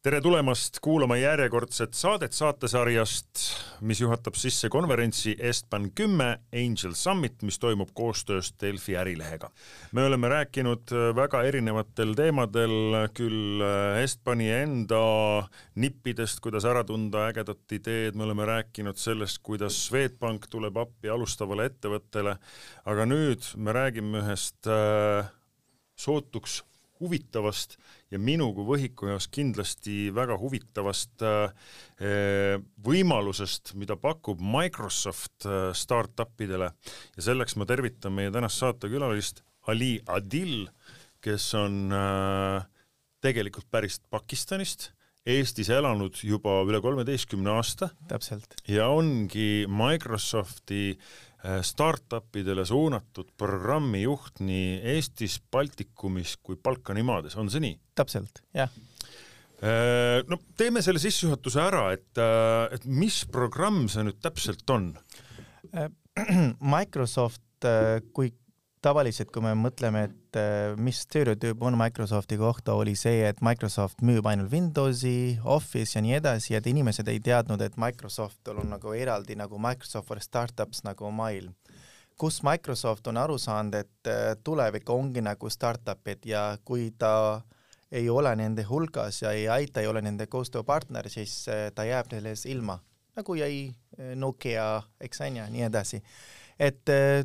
tere tulemast kuulama järjekordset saadet saatesarjast, mis juhatab sisse konverentsi Estban kümme Angel Summit, mis toimub koostöös Delfi ärilehega. me oleme rääkinud väga erinevatel teemadel, küll Estbani enda nippidest, kuidas ära tunda ägedat ideed, me oleme rääkinud sellest, kuidas Swedbank tuleb appi alustavale ettevõttele, aga nüüd me räägime ühest äh, sootuks huvitavast ja minu kui võhiku jaoks kindlasti väga huvitavast äh, võimalusest, mida pakub Microsoft äh, startupidele. Ja selleks ma tervitan meie tänast saatekülalist Ali Adil, kes on äh, tegelikult pärit Pakistanist Eestis elanud juba üle kolmeteistkümne aasta. täpselt. ja ongi Microsofti Äh, startupidele suunatud programmijuht nii Eestis, Baltikumis kui Balkani maades, on see nii? täpselt, jah. Äh, no teeme selle sissejuhatuse ära, et, äh, et mis programm see nüüd täpselt on? Microsoft, kui tavaliselt, kui me mõtleme, et äh, mis stereotüüp on Microsofti kohta, oli see, et Microsoft müüb ainult Windowsi, Office ja nii edasi, et inimesed ei teadnud, et Microsoftil on nagu eraldi nagu Microsoft for Startups nagu maailm. kus Microsoft on aru saanud, et äh, tulevik ongi nagu startup'id ja kui ta ei ole nende hulgas ja ei aita, ei ole nende koostööpartner, siis äh, ta jääb sellest ilma, nagu jäi Nokia, eks on ju, nii edasi et äh,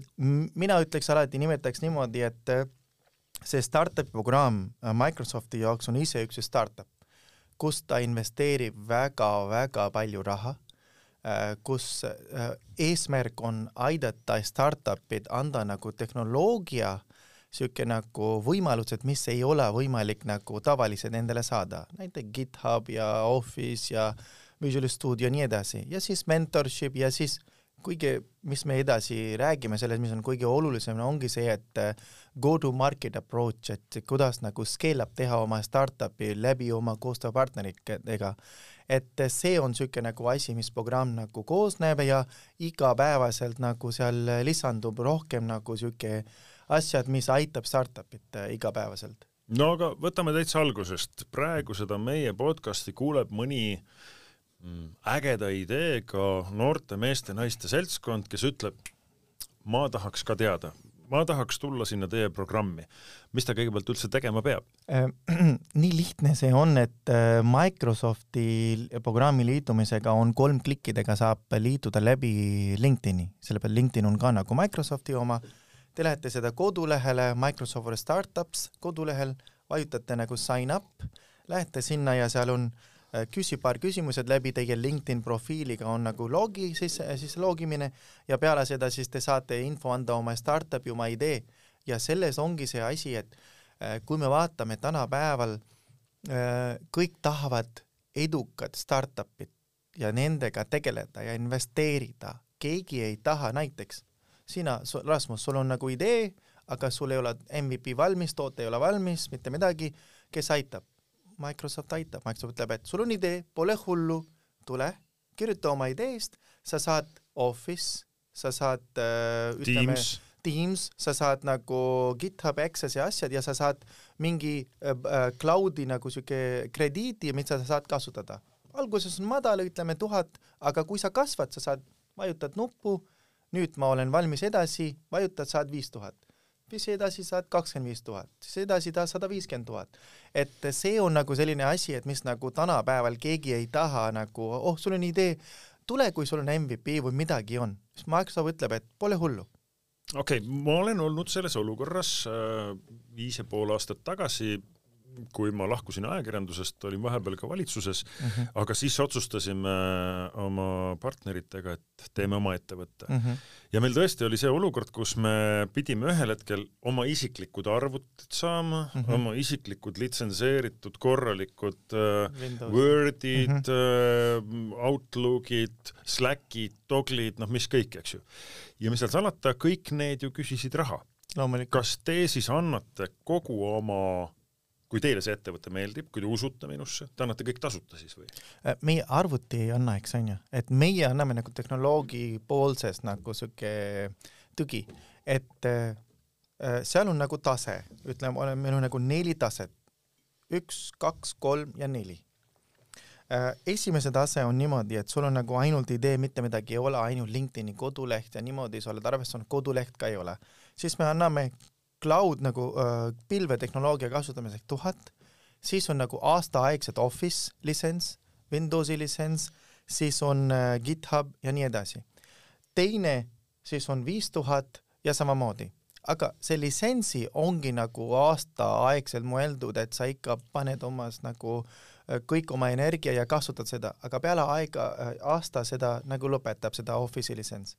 mina ütleks alati, nimetaks niimoodi, et äh, see startup'i programm äh, Microsofti jaoks on ise üks startup, kus ta investeerib väga-väga palju raha, kus eesmärk on aidata startup'id anda nagu tehnoloogia niisugune nagu võimalused, mis ei ole võimalik nagu tavaliselt endale saada, näiteks GitHub ja Office ja Visual Studio ja nii edasi. Ja siis mentorship ja siis äh, kuigi, mis me edasi räägime sellest, mis on kõige olulisem, ongi see, et äh, go to market approach, et kuidas nagu scale up teha oma startup'i läbi oma koostööpartneritega. et see on niisugune nagu asi, mis programm nagu koosneb ja igapäevaselt nagu seal lisandub rohkem nagu niisugune asjad, mis aitab startup'it äh, igapäevaselt. no aga võtame täitsa algusest, praegu seda meie podcast'i kuuleb mõni äh, ägeda ideega noorte meeste-naiste seltskond, kes ütleb, ma tahaks ka teada, ma tahaks tulla sinna teie programmi. mis ta kõigepealt üldse tegema peab? Äh, nii lihtne see on, et äh, Microsofti programmi liitumisega on kolm klikkidega saab liituda läbi LinkedIni, sellepärast LinkedIn on ka nagu Microsofti oma. Te lähete seda kodulehele Microsoft Startups kodulehel, vajutate nagu sign up, lähete sinna ja seal on Äh, küsi paar küsimused läbi teie LinkedIn profiiliga on nagu logi, siis, siis logimine ja peale seda siis te saate info anda oma startup'i, oma idee ja selles ongi see asi, et äh, kui me vaatame tänapäeval, äh, kõik tahavad edukat startup'it ja nendega tegeleda ja investeerida, keegi ei taha näiteks, sina, Rasmus, sul on nagu idee, aga sul ei ole MVP valmis, toode ei ole valmis, mitte midagi, kes aitab? Microsoft aitab, Microsoft ütleb, et sul on idee, pole hullu, tule, kirjuta oma ideest, sa saad Office, sa saad äh, ütleme, Teams. Teams, sa saad nagu GitHub Access'i asjad ja sa saad mingi äh, äh cloud'i nagu sihuke krediiti, mida sa saad kasutada. alguses on madal, ütleme tuhat, aga kui sa kasvad, sa saad, vajutad nuppu, nüüd ma olen valmis edasi, vajutad, saad viis tuhat siis edasi saad kakskümmend viis tuhat, siis edasi tahad sada viiskümmend tuhat. et see on nagu selline asi, et mis nagu tänapäeval keegi ei taha nagu, oh, sul on idee, tule, kui sul on MVP või midagi on, siis Microsoft ütleb, et pole hullu. okei okay,, ma olen olnud selles olukorras äh, viis ja pool aastat tagasi kui ma lahkusin ajakirjandusest, olin vahepeal ka valitsuses mm, -hmm. aga siis otsustasime oma partneritega, et teeme oma ettevõtte mm. -hmm. ja meil tõesti oli see olukord, kus me pidime ühel hetkel oma isiklikud arvutid saama mm, -hmm. oma isiklikud litsenseeritud korralikud äh, Wordid mm, -hmm. äh, Outlookid, Slackid, Toglid, noh mis kõik, eks ju. ja mis seal salata, kõik need ju küsisid raha. kas te siis annate kogu oma kui teile see ettevõte meeldib, kui te usute minusse, te annate kõik tasuta siis või? Äh, meie arvuti ei anna, eks on ju, et meie anname nagu tehnoloogi poolsest nagu sihuke tugi, et äh, äh, seal on nagu tase, ütleme, meil on nagu neli taset, üks, kaks, kolm ja neli. Äh, esimese tase on niimoodi, et sul on nagu ainult idee, mitte midagi ei ole, ainult LinkedIni koduleht ja niimoodi sa oled arvestanud, koduleht ka ei ole. siis me anname cloud nagu äh, pilvetehnoloogia kasutamiseks tuhat, siis on nagu aastaaegsed Office litsents, Windowsi litsents, siis on äh, GitHub ja nii edasi. teine siis on viis tuhat ja samamoodi aga see litsentsi ongi nagu aastaaegselt mõeldud, et sa ikka paned omas nagu äh, kõik oma energia ja kasutad seda, aga peale aega, aasta seda nagu lõpetab, seda Office'i litsents.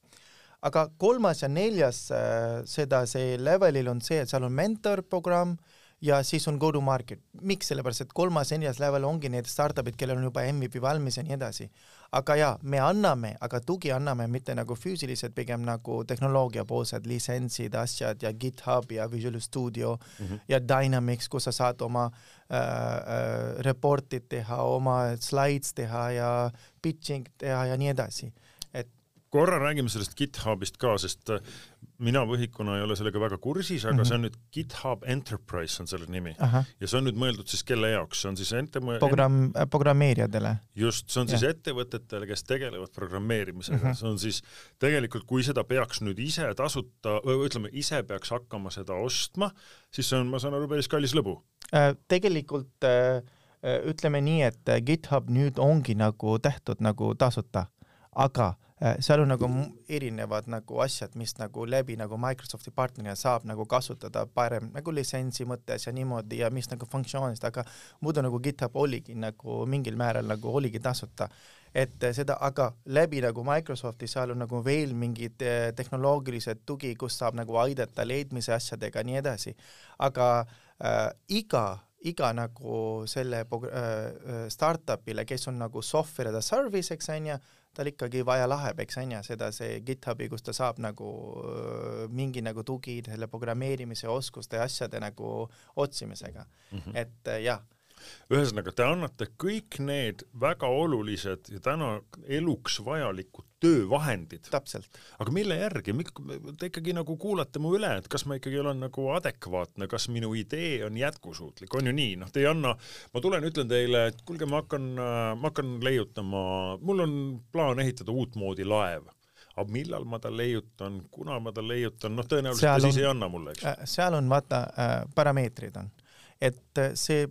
Aga kolmas ja neljas äh, seda, see levelil on see, et seal on mentorprogramm ja siis on go to market. miks, sellepärast et kolmas ja neljas level ongi need startup'id, kellel on juba MVP valmis ja nii edasi. aga jaa, me anname, aga tugi anname mitte nagu füüsiliselt, pigem nagu tehnoloogiapoolsed litsentsid, asjad ja GitHub ja Visual Studio mm -hmm. ja Dynamics, kus sa saad oma äh, äh, report'id teha, oma slides teha ja pitching teha ja nii edasi korra räägime sellest GitHubist ka, sest äh, mina võhikuna ei ole sellega väga kursis, aga mm -hmm. see on nüüd GitHub Enterprise on selle nimi Aha. ja see on nüüd mõeldud siis kelle jaoks, see on siis ente-. programm, programmeerijatele. just, see on ja. siis ettevõtetele, kes tegelevad programmeerimisega mm, -hmm. see on siis tegelikult, kui seda peaks nüüd ise tasuta või ütleme, ise peaks hakkama seda ostma, siis see on, ma saan aru, päris kallis lõbu äh,. tegelikult äh, ütleme nii, et äh, GitHub nüüd ongi nagu tehtud nagu tasuta, aga seal on nagu erinevad nagu asjad, mis nagu läbi nagu Microsofti partnerina saab nagu kasutada parem nagu litsentsi mõttes ja niimoodi ja mis nagu funktsioonist, aga muidu nagu GitHub oligi nagu mingil määral nagu oligi tasuta. et seda, aga läbi nagu Microsofti seal on nagu veel mingid äh, tehnoloogilised tugi, kus saab nagu aidata leidmise asjadega, nii edasi. aga äh, iga iga nagu selle äh, startup'ile, kes on nagu software as a service, eks on ju, tal ikkagi vaja läheb, eks on ju, seda see GitHubi, kus ta saab nagu mingi nagu tugi selle programmeerimise oskuste ja asjade nagu otsimisega mm. -hmm. et jah ühesõnaga, te annate kõik need väga olulised ja täna eluks vajalikud töövahendid. aga mille järgi, te ikkagi nagu kuulate mu üle, et kas ma ikkagi olen nagu adekvaatne, kas minu idee on jätkusuutlik, on ju nii, noh, te ei anna, ma tulen, ütlen teile, et kuulge, ma hakkan, ma hakkan leiutama, mul on plaan ehitada uutmoodi laev. Aga millal ma ta leiutan, kuna ma ta leiutan, noh, tõenäoliselt ta siis ei anna mulle, eks. Äh, seal on vaata äh,, parameetrid on, et äh, see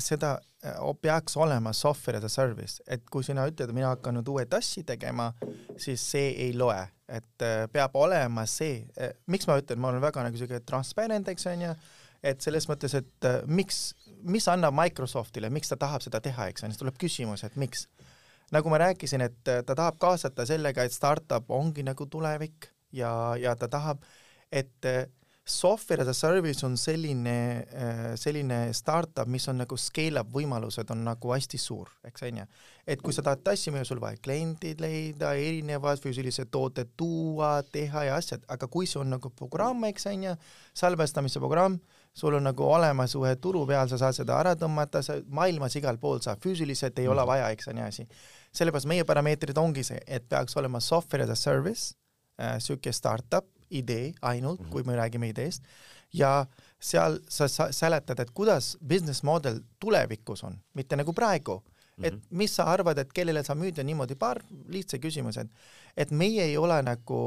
seda äh, peaks olema software as a service, et kui sina ütled, mina hakkan nüüd uued asju tegema, siis see ei loe, et äh, peab olema see, äh, miks ma ütlen, ma olen väga nagu siuke transparent, eks onju, et selles mõttes, et miks, mis annab Microsoftile, miks ta tahab seda teha, eks on, siis tuleb küsimus, et miks. nagu ma rääkisin, et ta tahab kaasata sellega, et startup ongi nagu tulevik ja, ja ta tahab, et software as a service on selline, äh, selline startup, mis on nagu scale up võimalused on nagu hästi suur, eks on ju. et kui sa tahad tassi müüa, sul vaja kliendid leida, erinevad füüsilised tooted tuua, teha ja asjad, aga kui see on nagu programm, eks on ju, salvestamise programm, sul on nagu olemas ühe turu peal, sa saad seda ära tõmmata, sa maailmas igal pool saab, füüsiliselt ei ole mhm. vaja, eks on ju asi. sellepärast meie parameetrid ongi see, et peaks olema software as a service äh,, sihuke startup, idee ainult mm, -hmm. kui me räägime ideest, ja seal sa, sa seletad, et kuidas business model tulevikus on, mitte nagu praegu mm. -hmm. et mis sa arvad, et kellele sa müüd ja niimoodi, paar lihtsa küsimused. et meie ei ole nagu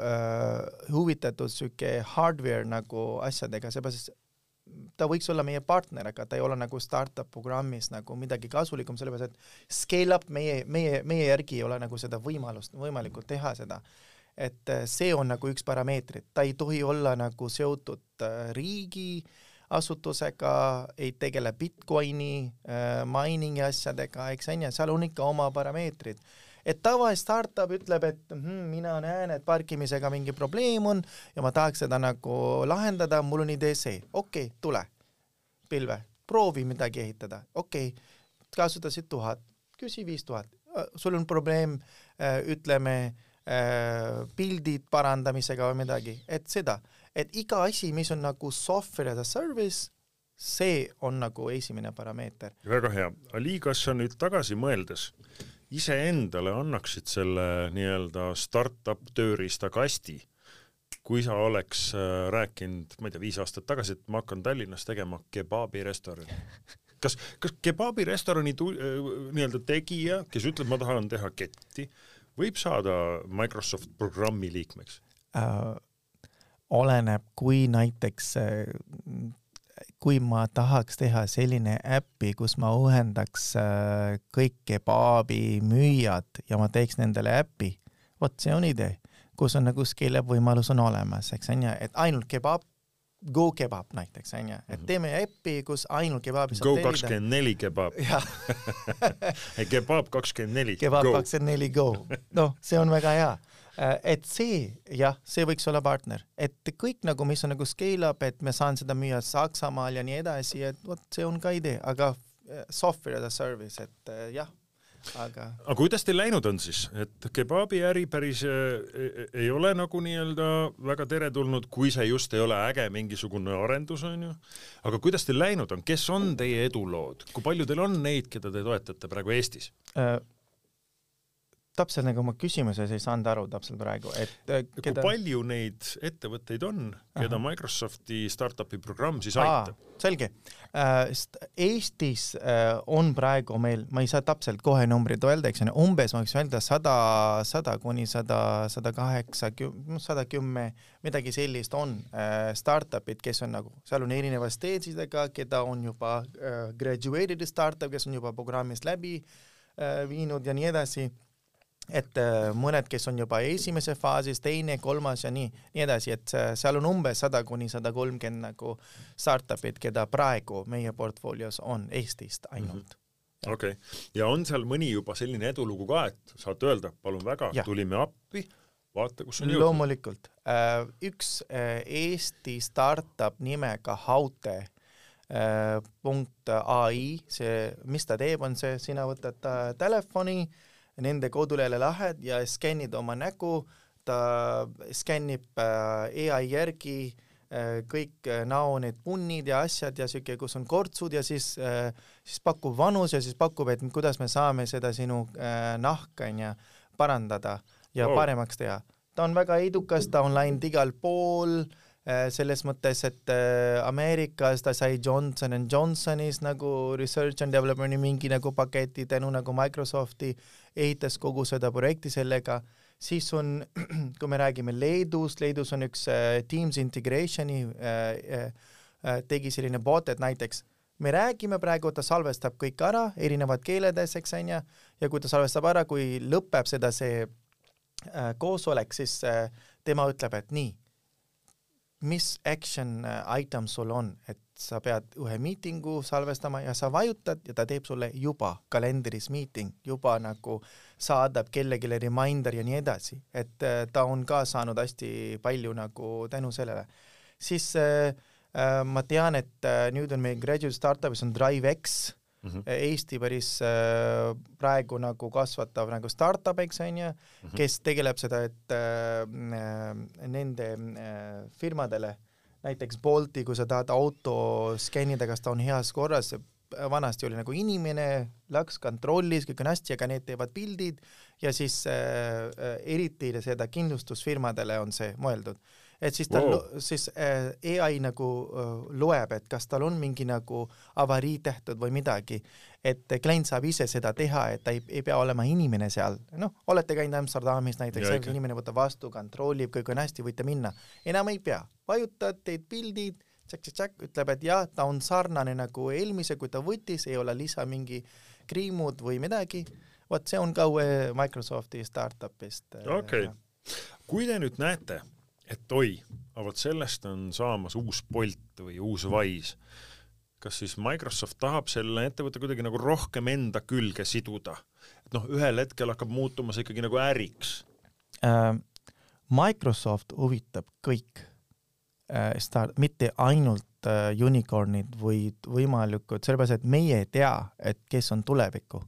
äh, huvitatud sihuke hardware nagu asjadega, seepärast ta võiks olla meie partner, aga ta ei ole nagu startup programmis nagu midagi kasulikum, sellepärast et scale up meie, meie, meie järgi ei ole nagu seda võimalust, võimalikult teha seda et äh, see on nagu üks parameetrit, ta ei tohi olla nagu seotud äh, riigi asutusega, ei tegele Bitcoini äh, mining'i asjadega, eks on ju, seal on ikka oma parameetrid. et tava startup ütleb, et hm, mina näen, et parkimisega mingi probleem on ja ma tahaks seda nagu lahendada, mul on idee see, okei okay,, tule, pilve, proovi midagi ehitada, okei okay,, kasutasid tuhat, küsi viis tuhat, sul on probleem, ütleme Äh, pildid parandamisega või midagi, et seda, et iga asi, mis on nagu software as a service, see on nagu esimene parameeter. väga hea, Ali, kas sa nüüd tagasi mõeldes iseendale annaksid selle nii-öelda startup tööriistakasti, kui sa oleks äh, rääkinud, ma ei tea, viis aastat tagasi, et ma hakkan Tallinnas tegema kebaabirestorani kas, kas kebaabirestorani tu- äh, nii-öelda tegija, kes ütleb, ma tahan teha ketti, võib saada Microsoft programmi liikmeks äh,? oleneb, kui näiteks äh, kui ma tahaks teha selline äppi, kus ma ühendaks äh, kõik kebaabi müüjad ja ma teeks nendele äppi, vot see on idee, kus on nagu scale up võimalus on olemas, eks on ju, et ainult kebaab, Go kebab näiteks on ju, et Mhm. teeme äppi, kus ainult kebaabi Go kakskümmend neli kebaab jah, ei kebaab kakskümmend neli. kebaab kakskümmend neli Go, noh, see on väga hea. Et see jah, see võiks olla partner, et kõik nagu, mis on nagu scale up, et me saan seda müüa Saksamaal ja nii edasi, et vot see on ka idee, aga äh, software as a service, et äh, jah, aga. aga kuidas teil läinud on siis, et kebaabiäri päris äh, ei ole nagu nii-öelda väga teretulnud, kui see just ei ole äge mingisugune arendus, onju. aga kuidas teil läinud on, kes on teie edulood, kui palju teil on neid, keda te toetate praegu Eestis äh,? Täpselt nagu oma küsimuses ei saanud aru täpselt praegu, et äh, keda... kui palju neid ettevõtteid on, keda. Microsofti startup'i programm siis aitab? selge äh,, sest Eestis äh, on praegu meil, ma ei saa täpselt kohe numbrit öelda, eks ole, umbes ma võiks öelda sada, sada kuni sada, sada kaheksakümmend, sada kümme, midagi sellist on äh, startup'id, kes on nagu, seal on erineva stage idega, keda on juba äh, graduated startup, kes on juba programmist läbi äh, viinud ja nii edasi et äh, mõned, kes on juba esimese faasis, teine, kolmas ja nii, nii edasi, et äh, seal on umbes sada kuni sada kolmkümmend nagu startup'id, keda praegu meie portfoolios on Eestist ainult mm. -hmm. okei okay., ja on seal mõni juba selline edulugu ka, et saate öelda, palun väga, tulime appi, vaata, kus on jõudnud. loomulikult, äh, üks Eesti startup nimega Haute punkt ai, see, mis ta teeb, on see, sina võtad telefoni nende kodulehele lähed ja skännid oma nägu, ta skännib äh, ai järgi äh, kõik äh, näo need punnid ja asjad ja siuke, kus on kortsud ja siis, siis pakub vanus ja siis pakub, et kuidas me saame seda sinu nahka onju parandada ja oh. paremaks teha. ta on väga edukas, ta on läinud igal pool selles mõttes, et Ameerikas ta sai Johnson and Johnsonis nagu research and development'i mingi nagu paketi tänu nagu Microsofti ehitas kogu seda projekti sellega, siis on, kui me räägime Leedust, Leedus on üks äh, Teams Integrationi äh, äh, tegi selline bot, et näiteks me räägime praegu, ta salvestab kõik ära, erinevad keeledes, eks on ju, ja kui ta salvestab ära, kui lõpeb seda see äh, koosolek, siis äh, tema ütleb, et nii, mis action äh, item sul on, et sa pead ühe miitingu salvestama ja sa vajutad ja ta teeb sulle juba kalendris miiting, juba nagu saadab kellelegi reminder ja nii edasi, et äh, ta on ka saanud hästi palju nagu tänu sellele. siis äh, äh, ma tean, et äh, nüüd on meil graduate startup'is on DriveX mm, -hmm. Eesti päris äh, praegu nagu kasvatav nagu startup, eks on ju, mhm. kes tegeleb seda, et äh, nende äh, firmadele näiteks Bolti, kui sa tahad auto skännida, kas ta on heas korras, vanasti oli nagu inimene, läks, kontrollis, kõik on hästi, aga need teevad pildid ja siis äh eriti seda kindlustusfirmadele on see mõeldud et siis ta wow., siis äh, ai nagu äh, loeb, et kas tal on mingi nagu avarii tehtud või midagi, et klient saab ise seda teha, et ta ei, ei pea olema inimene seal, noh, olete käinud Amsterdamis näiteks, inimene võtab vastu, kontrollib, kõik on hästi, võite minna, enam ei pea, vajutad, teed pildid, tšakk-tšakk, ütleb, et jah, ta on sarnane nagu eelmise, kui ta võttis, ei ole lisa mingi kriimud või midagi, vot see on ka uue Microsofti startup'ist. Äh, okei okay., kui te nüüd näete et oi, aga vot sellest on saamas uus Bolt või uus Wise. kas siis Microsoft tahab selle ettevõtte kuidagi nagu rohkem enda külge siduda? et noh, ühel hetkel hakkab muutuma see ikkagi nagu äriks äh,. Microsoft huvitab kõik äh, start, mitte ainult äh, unicornid või võimalikud, sellepärast et meie ei tea, et kes on tulevikku.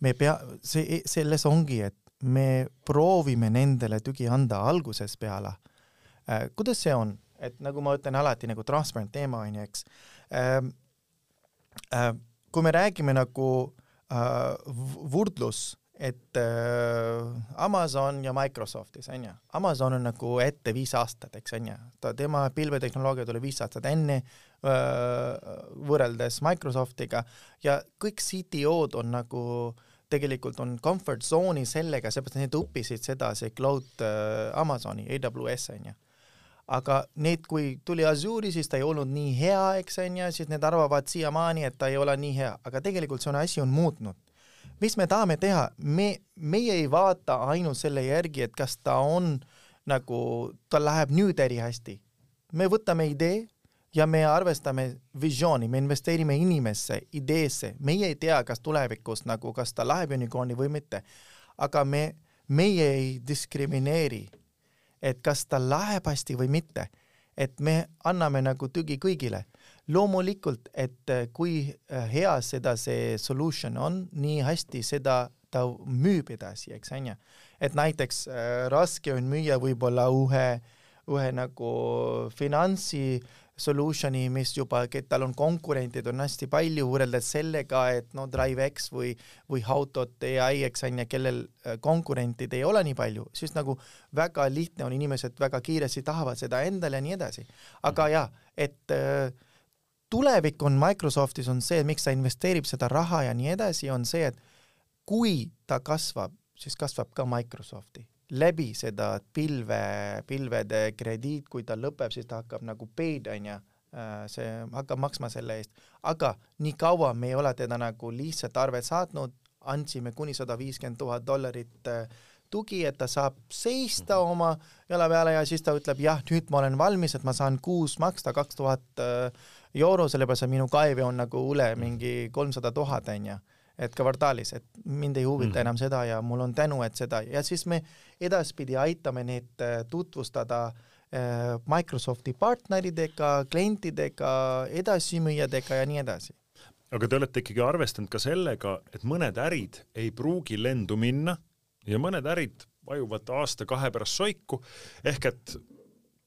me pea, see, selles ongi, et me proovime nendele tugi anda algusest peale kuidas see on, et nagu ma ütlen alati nagu transparent teema on ju, eks. Äh,. Äh, kui me räägime nagu äh, võrdlus et äh, Amazon ja Microsoftis onju, Amazon on nagu ette viis aastat, eks onju, ta, tema pilvetehnoloogia tuli viis aastat enne äh, võrreldes Microsoftiga. Ja kõik CTO-d on nagu tegelikult on comfort zone'i sellega, seepärast need õppisid seda, see cloud äh, Amazoni, AWS onju aga need, kui tuli Azure'i, siis ta ei olnud nii hea, eks onju, siis need arvavad siiamaani, et ta ei ole nii hea, aga tegelikult see on, asi on muutnud mis me tahame teha, me, meie ei vaata ainult selle järgi, et kas ta on nagu, tal läheb nüüd erihästi. me võtame idee ja me arvestame visiooni, me investeerime inimesse, ideesse, meie ei tea, kas tulevikus nagu, kas ta läheb unicorn'i või mitte. aga me, meie ei diskrimineeri, et kas tal läheb hästi või mitte. et me anname nagu tugi kõigile loomulikult, et äh, kui äh, hea seda see solution on, nii hästi seda ta müüb edasi, eks onju. et näiteks äh, raske on müüa võib-olla ühe, ühe nagu finantsi solution'i, mis juba, tal on konkurentid on hästi palju võrreldes sellega, et no DriveX või, või How.ai, eks on ju, kellel äh, konkurentid ei ole nii palju, siis nagu väga lihtne on, inimesed väga kiiresti tahavad seda endale ja nii edasi. aga -hmm. jaa, et äh, tulevik on Microsoftis, on see, miks ta investeerib seda raha ja nii edasi, on see, et kui ta kasvab, siis kasvab ka Microsofti läbi seda pilve, pilvede krediit, kui ta lõpeb, siis ta hakkab nagu paid onju, äh, see hakkab maksma selle eest, aga nii kaua me ei ole teda nagu lihtsalt arvet saatnud, andsime kuni sada viiskümmend tuhat dollarit äh, tugi, et ta saab seista mhm. oma jala peale ja siis ta ütleb jah, nüüd ma olen valmis, et ma saan kuus maksta kaks tuhat äh, euro, sellepärast et minu kaev on nagu üle mhm. mingi kolmsada tuhat onju et kvartaalis, et mind ei huvita mm. enam seda ja mul on tänu, et seda ja siis me edaspidi aitame neid äh, tutvustada äh, Microsofti partneridega, klientidega, edasimüüjadega ja nii edasi. aga te olete ikkagi arvestanud ka sellega, et mõned ärid ei pruugi lendu minna ja mõned ärid vajuvad aasta-kahe pärast soiku, ehk et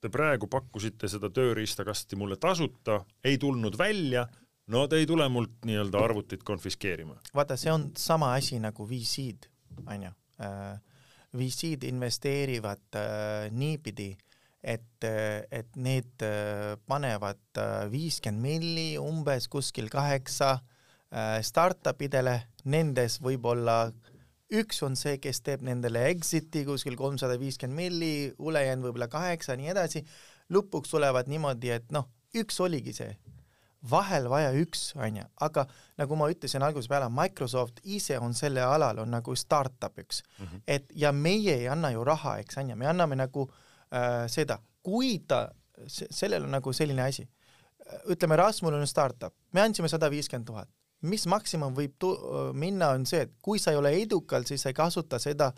te praegu pakkusite seda tööriistakasti mulle tasuta, ei tulnud välja, no te ei tule mult nii-öelda arvutit konfiskeerima. vaata, see on sama asi nagu VC-d, onju. Äh, VC-d investeerivad äh, niipidi, et, et need äh, panevad viiskümmend milli umbes kuskil kaheksa startup idele, nendes võib-olla üks on see, kes teeb nendele exit'i kuskil kolmsada viiskümmend milli, ülejäänud võib-olla kaheksa, nii edasi, lõpuks tulevad niimoodi, et noh, üks oligi see, vahel vaja üks, onju, aga nagu ma ütlesin algusest peale, Microsoft ise on selle alal, on nagu startup üks. Mm, -hmm. et ja meie ei anna ju raha, eks onju, me anname nagu äh, seda, kui ta, sellel on nagu selline asi, ütleme, Rasmul on startup, me andsime sada viiskümmend tuhat, mis maksimum võib tu-, minna, on see, et kui sa ei ole edukal, siis sa ei kasuta seda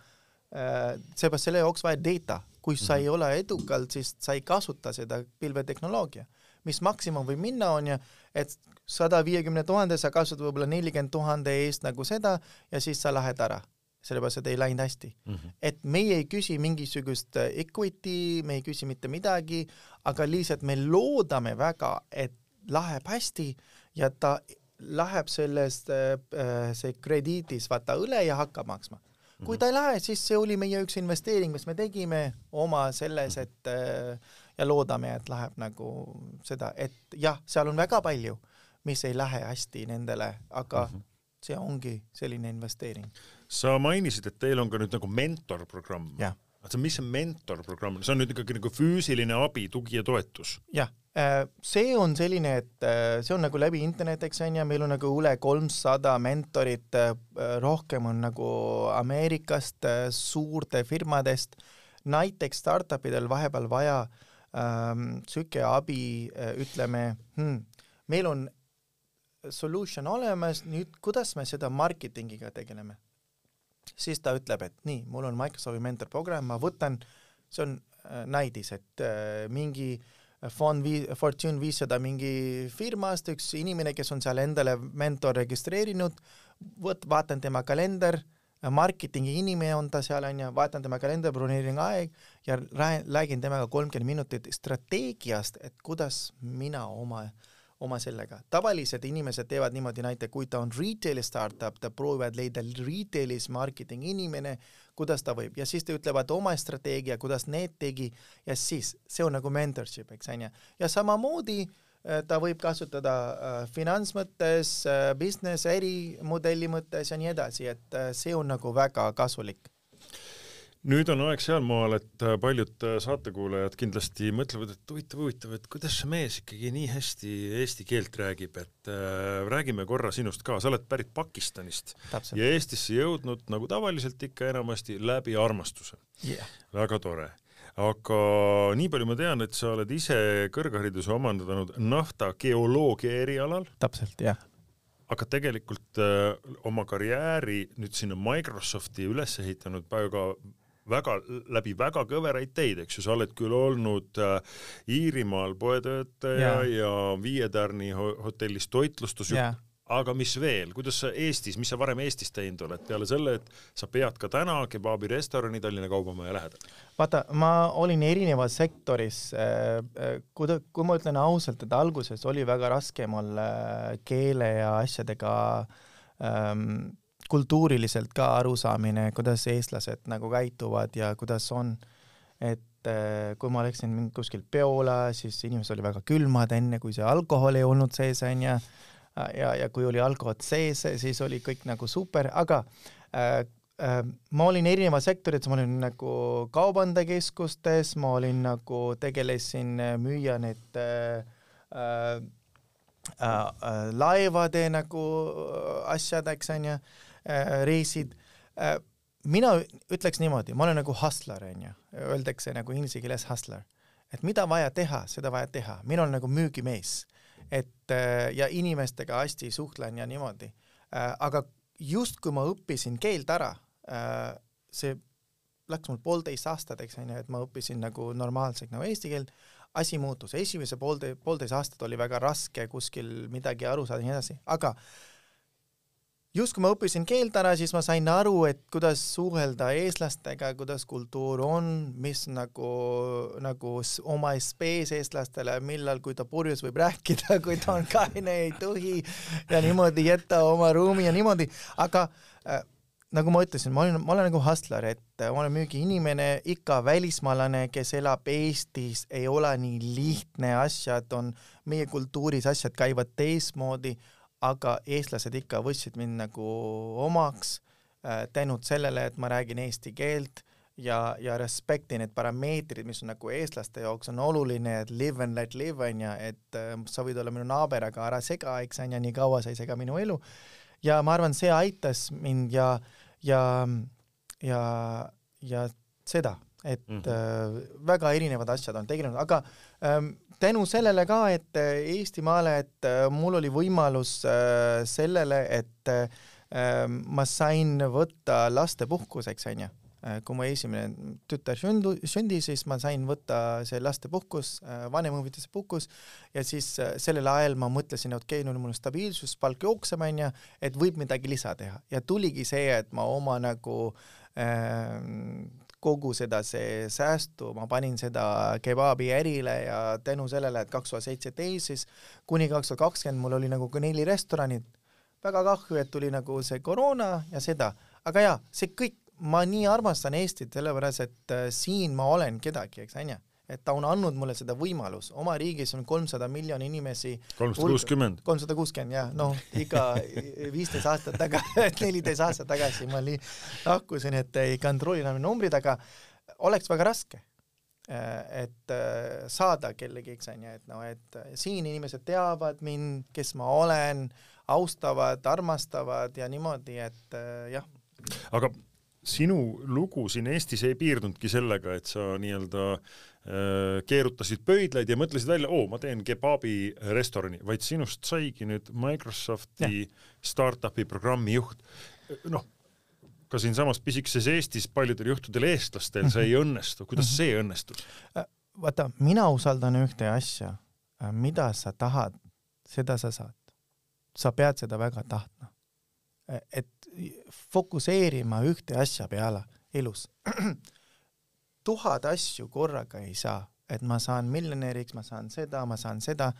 äh,, seepärast selle jaoks vaja data, kui sa ei mhm. ole edukal, siis sa ei kasuta seda pilvetehnoloogia. Mis maksimum võib minna, on ju, et sada viiekümne tuhande, sa kasutad võib-olla nelikümmend tuhande eest nagu seda ja siis sa lähed ära, sellepärast et ei läinud hästi mm. -hmm. et meie ei küsi mingisugust äh, equity, me ei küsi mitte midagi, aga lihtsalt me loodame väga, et läheb hästi ja ta läheb sellest äh, äh, see krediidis vaata üle ja hakkab maksma. kui ta ei lähe, siis see oli meie üks investeering, mis me tegime oma selles, et äh, ja loodame, et läheb nagu seda, et jah, seal on väga palju, mis ei lähe hästi nendele, aga mm -hmm. see ongi selline investeering. sa mainisid, et teil on ka nüüd nagu mentorprogramm. aga mis see mentorprogramm, see on nüüd ikkagi nagu füüsiline abi, tugi ja toetus? jah Äh, see on selline, et äh, see on nagu läbi interneti, eks on ju, meil on nagu üle kolmsada mentorit, äh, rohkem on nagu Ameerikast, suurte firmadest, näiteks startupidel vahepeal vaja ähm, sihuke abi, ütleme hmm,, meil on solution olemas, nüüd kuidas me seda marketingiga tegeleme? siis ta ütleb, et nii, mul on Microsofti mentorprogramm, ma võtan, see on näidis, et mingi äh, fond vii-, Fortune viissada mingi firmast, üks inimene, kes on seal endale mentor registreerinud, võt-, vaatan tema kalender, marketingi inimene on ta seal, on ju, vaatan tema kalender, broneerin aeg ja räägin temaga kolmkümmend minutit strateegiast, et kuidas mina oma, oma sellega. tavalised inimesed teevad niimoodi, näiteks kui ta on retail startup, ta proovivad leida retailis marketing inimene, kuidas ta võib ja siis ta ütlevad oma strateegia, kuidas need tegi ja siis see on nagu mentorship, eks onju. ja samamoodi äh, ta võib kasutada äh, finants mõttes äh,, business, ärimudeli mõttes ja nii edasi, et äh, see on nagu väga kasulik nüüd on aeg sealmaal, et äh, paljud äh, saatekuulajad kindlasti mõtlevad, et huvitav, huvitav, et kuidas see mees ikkagi nii hästi eesti keelt räägib, et äh, räägime korra sinust ka, sa oled pärit Pakistanist Täpselt. ja Eestisse jõudnud nagu tavaliselt ikka enamasti läbi armastuse yeah.. väga tore. Aga nii palju ma tean, et sa oled ise kõrghariduse omandanud naftageoloogia erialal. täpselt, jah aga tegelikult öö, oma karjääri nüüd sinna Microsofti üles ehitanud väga väga, läbi väga kõveraid teid, eks ju, sa oled küll olnud äh, Iirimaal poetöötaja yeah. ja Viie Tärni hotellis toitlustusjuht aga mis veel, kuidas sa Eestis, mis sa varem Eestis teinud oled, peale selle, et sa pead ka täna kebaabi restorani Tallinna Kaubamaja lähedal? vaata, ma olin erinevas sektoris äh,, äh kui ta, kui ma ütlen ausalt, et alguses oli väga raske mul äh, keele ja asjadega ähm, kultuuriliselt ka arusaamine, kuidas eestlased nagu käituvad ja kuidas on, et kui ma läksin kuskilt peole, siis inimesed olid väga külmad, enne kui see alkohol ei olnud sees, onju, ja, ja kui oli alkohol sees, siis oli kõik nagu super, aga äh, äh, ma olin erinevas sektorites, ma olin nagu kaubandakeskustes, ma olin nagu, tegelesin müüa need äh, äh, äh, laevade nagu asjad, eks onju Äh, reisid. Äh, mina ütleks niimoodi, ma olen nagu hustler onju, öeldakse nagu inglise keeles hustler, et mida vaja teha, seda vaja teha, mina olen nagu müügimees, et äh, ja inimestega hästi suhtlen ja niimoodi. aga just kui ma õppisin keelt ära, see läks mul poolteist aastat, eks onju, et ma õppisin nagu normaalselt nagu eesti keelt, asi muutus, esimese poolteist, poolteist aastat oli väga raske kuskil midagi aru saada ja nii edasi, aga äh, just kui ma õppisin keelt ära, siis ma sain aru, et kuidas suhelda eestlastega, kuidas kultuur on, mis nagu, nagu oma SB-s eestlastele, millal, kui ta purjus võib rääkida, kui ta on kaine, ei tohi ja niimoodi jätta oma ruumi ja niimoodi, aga äh, nagu ma ütlesin, ma olen, ma olen nagu hustler, et ma olen müügiinimene, ikka välismaalane, kes elab Eestis, ei ole nii lihtne, asjad on, meie kultuuris asjad käivad teistmoodi aga eestlased ikka võtsid mind nagu omaks äh, tänud sellele, et ma räägin eesti keelt ja, ja respekti need parameetrid, mis on nagu eestlaste jaoks on oluline, et live and let live on ju, et äh, sa võid olla minu naaber, aga ära sega, eks on ju, nii kaua sa ei sega minu elu. ja ma arvan, see aitas mind ja, ja, ja, ja seda, et mm -hmm. äh, väga erinevad asjad on tegelenud, aga ähm, tänu sellele ka, et äh, Eestimaale, et äh, mul oli võimalus äh, sellele, et ma sain võtta lastepuhkuseks, onju. kui mu esimene tütar sündu-, sündis, siis ma sain võtta see lastepuhkus, vanemahüvitise puhkus ja siis sellel ajal ma mõtlesin, okei okay,, no mul on stabiilsuspalk jookseb, onju, et võib midagi lisa teha ja tuligi see, et ma oma nagu äh, kogu seda see säästu ma panin seda kebaabi ärile ja tänu sellele, et kaks tuhat seitseteist siis kuni kaks tuhat kakskümmend mul oli nagu ka neli restorani, väga kahju, et tuli nagu see koroona ja seda, aga jaa, see kõik, ma nii armastan Eestit, sellepärast et äh, siin ma olen kedagi, eks onju et ta on andnud mulle seda võimalus, oma riigis on kolmsada miljoni inimesi. kolmsada kuuskümmend. kolmsada kuuskümmend jah, noh ikka viisteist aastat tagasi, neliteist aastat tagasi ma li-, lahkusin, et ei kontrolli enam numbrid, aga oleks väga raske. Äh, et äh, saada kellegi, eks on ju, et noh, et siin inimesed teavad mind, kes ma olen, austavad, armastavad ja niimoodi, et äh, jah. aga sinu lugu siin Eestis ei piirdunudki sellega, et sa nii-öelda äh, keerutasid pöidlaid ja mõtlesid välja, oo, ma teen kebaabi restorani, vaid sinust saigi nüüd Microsofti startup'i programmijuht. noh, ka siinsamas pisikeses Eestis paljudel juhtudel eestlastel see ei õnnestu, kuidas mhm. see õnnestus? Äh, vaata, mina usaldan ühte asja, äh, mida sa tahad, seda sa saad. sa pead seda väga tahtma. et fokusseerima ühte asja peale elus. tuhat asju korraga ei saa, et ma saan miljonäriks, ma saan seda, ma saan seda.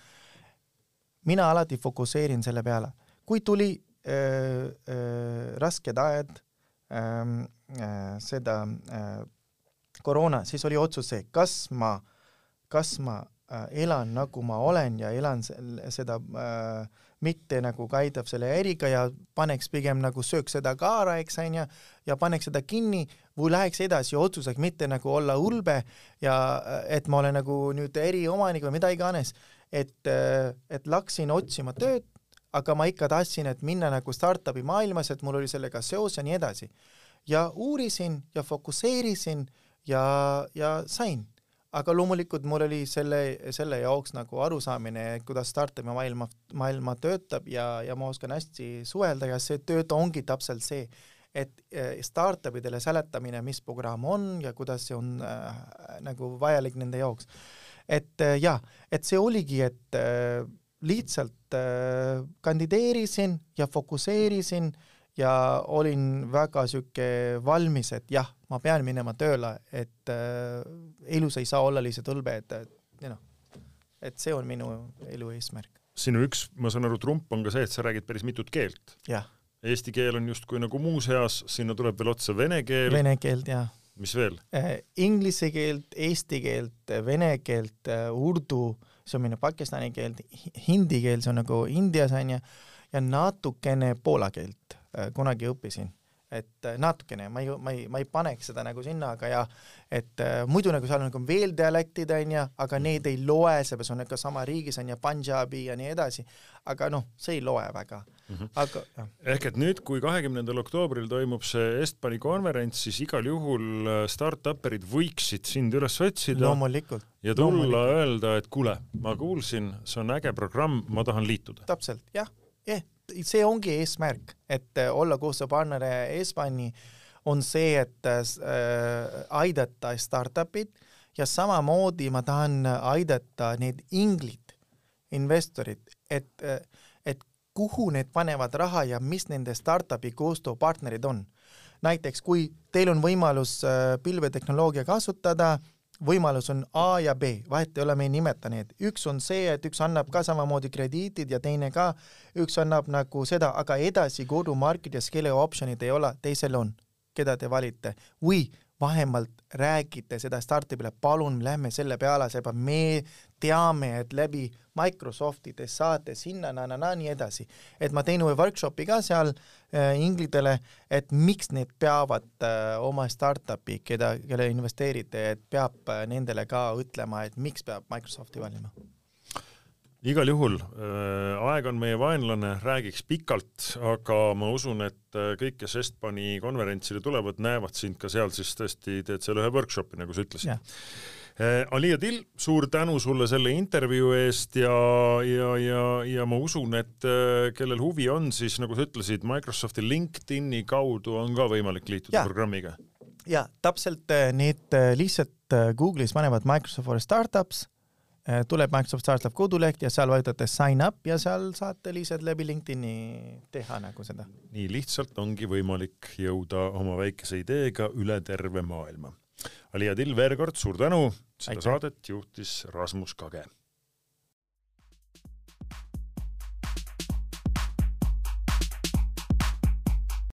mina alati fokusseerin selle peale. kui tuli äh, äh, rasked ajad ähm,, äh, seda äh, koroona, siis oli otsus see, kas ma, kas ma elan nagu ma olen ja elan seda äh, mitte nagu kaidab selle äriga ja paneks pigem nagu sööks seda kaara, eks onju, ja paneks seda kinni või läheks edasi ja otsustaks mitte nagu olla ulbe ja et ma olen nagu nüüd äriomanik või mida iganes, et, et läksin otsima tööd, aga ma ikka tahtsin, et minna nagu startup'i maailmas, et mul oli sellega seos ja nii edasi. ja uurisin ja fokusseerisin ja, ja sain aga loomulikult mul oli selle, selle jaoks nagu arusaamine, kuidas startup'i maailma, maailma töötab ja, ja ma oskan hästi suhelda ja see tööd ongi täpselt see, et eh, startup idele seletamine, mis programm on ja kuidas see on äh, nagu vajalik nende jaoks. et äh, jaa, et see oligi, et äh, lihtsalt äh, kandideerisin ja fokusseerisin äh, ja olin väga sihuke valmis, et jah, ma pean minema tööle, et äh, elus ei saa olla lihtsalt õlbe, et, noh, et see on minu elu eesmärk. sinu üks, ma saan aru, trump on ka see, et sa räägid päris mitut keelt. Eesti keel on justkui nagu muuseas, sinna tuleb veel otsa vene keel. Vene keelt, jah. mis veel äh,? Inglise keelt, eesti keelt, vene keelt äh,, urdu, see on minu pakistani keel, hindi keel, see on nagu Indias onju, ja natukene poola keelt kunagi õppisin, et äh, natukene, ma ei, ma ei, ma ei paneks seda nagu sinna, aga ja et äh, muidu nagu seal on nagu veel dialektid onju, aga need ei loe, seepärast on ikka sama riigis onju, Punjabi ja nii edasi, aga noh, see ei loe väga mm, -hmm. aga jah. ehk et nüüd, kui kahekümnendal oktoobril toimub see Estbani konverents, siis igal juhul startup'erid võiksid sind üles otsida. loomulikult. ja tulla, öelda, et kuule, ma kuulsin, see on äge programm, ma tahan liituda. täpselt, jah, jah, see ongi eesmärk, et äh, olla koostööpartner Espani on see, et äh, aidata startup'id ja samamoodi ma tahan aidata need inglid, investorid, et, äh, et kuhu need panevad raha ja mis nende startup'i koostööpartnerid on. näiteks kui teil on võimalus äh, pilvetehnoloogia kasutada äh,, võimalus on A ja B, vahet ei ole, me ei nimeta neid, üks on see, et üks annab ka samamoodi krediitid ja teine ka, üks annab nagu seda, aga edasi kodumarketides, kelle optsioonid ei ole, teisel on, keda te valite? Või vähemalt räägite seda startup'ile, palun lähme selle peale, seepärast me teame, et läbi Microsofti te saate sinna na-na-na nii edasi. et ma teen ühe workshopi ka seal äh, inglidele, et miks need peavad äh, oma startup'i, keda, kelle investeerite, et peab äh, nendele ka ütlema, et miks peab Microsofti valima? Igal juhul äh, aeg on meie vaenlane, räägiks pikalt, aga ma usun, et äh, kõik, kes Estbani konverentsile tulevad, näevad sind ka seal, siis tõesti teed seal ühe workshopi, nagu sa ütlesid Alia Till, suur tänu sulle selle intervjuu eest ja, ja, ja, ja ma usun, et kellel huvi on, siis nagu sa ütlesid, Microsofti LinkedIni kaudu on ka võimalik liituda ja. programmiga. ja täpselt need lihtsalt Google'is panevad Microsoft for Startups tuleb Microsoft Startup koduleht ja seal vajutate sign up ja seal saate lihtsalt läbi LinkedIni teha nagu seda. nii lihtsalt ongi võimalik jõuda oma väikese ideega üle terve maailma. Alia Till, veel kord suur tänu, seda Aitäh. saadet juhtis Rasmus Kage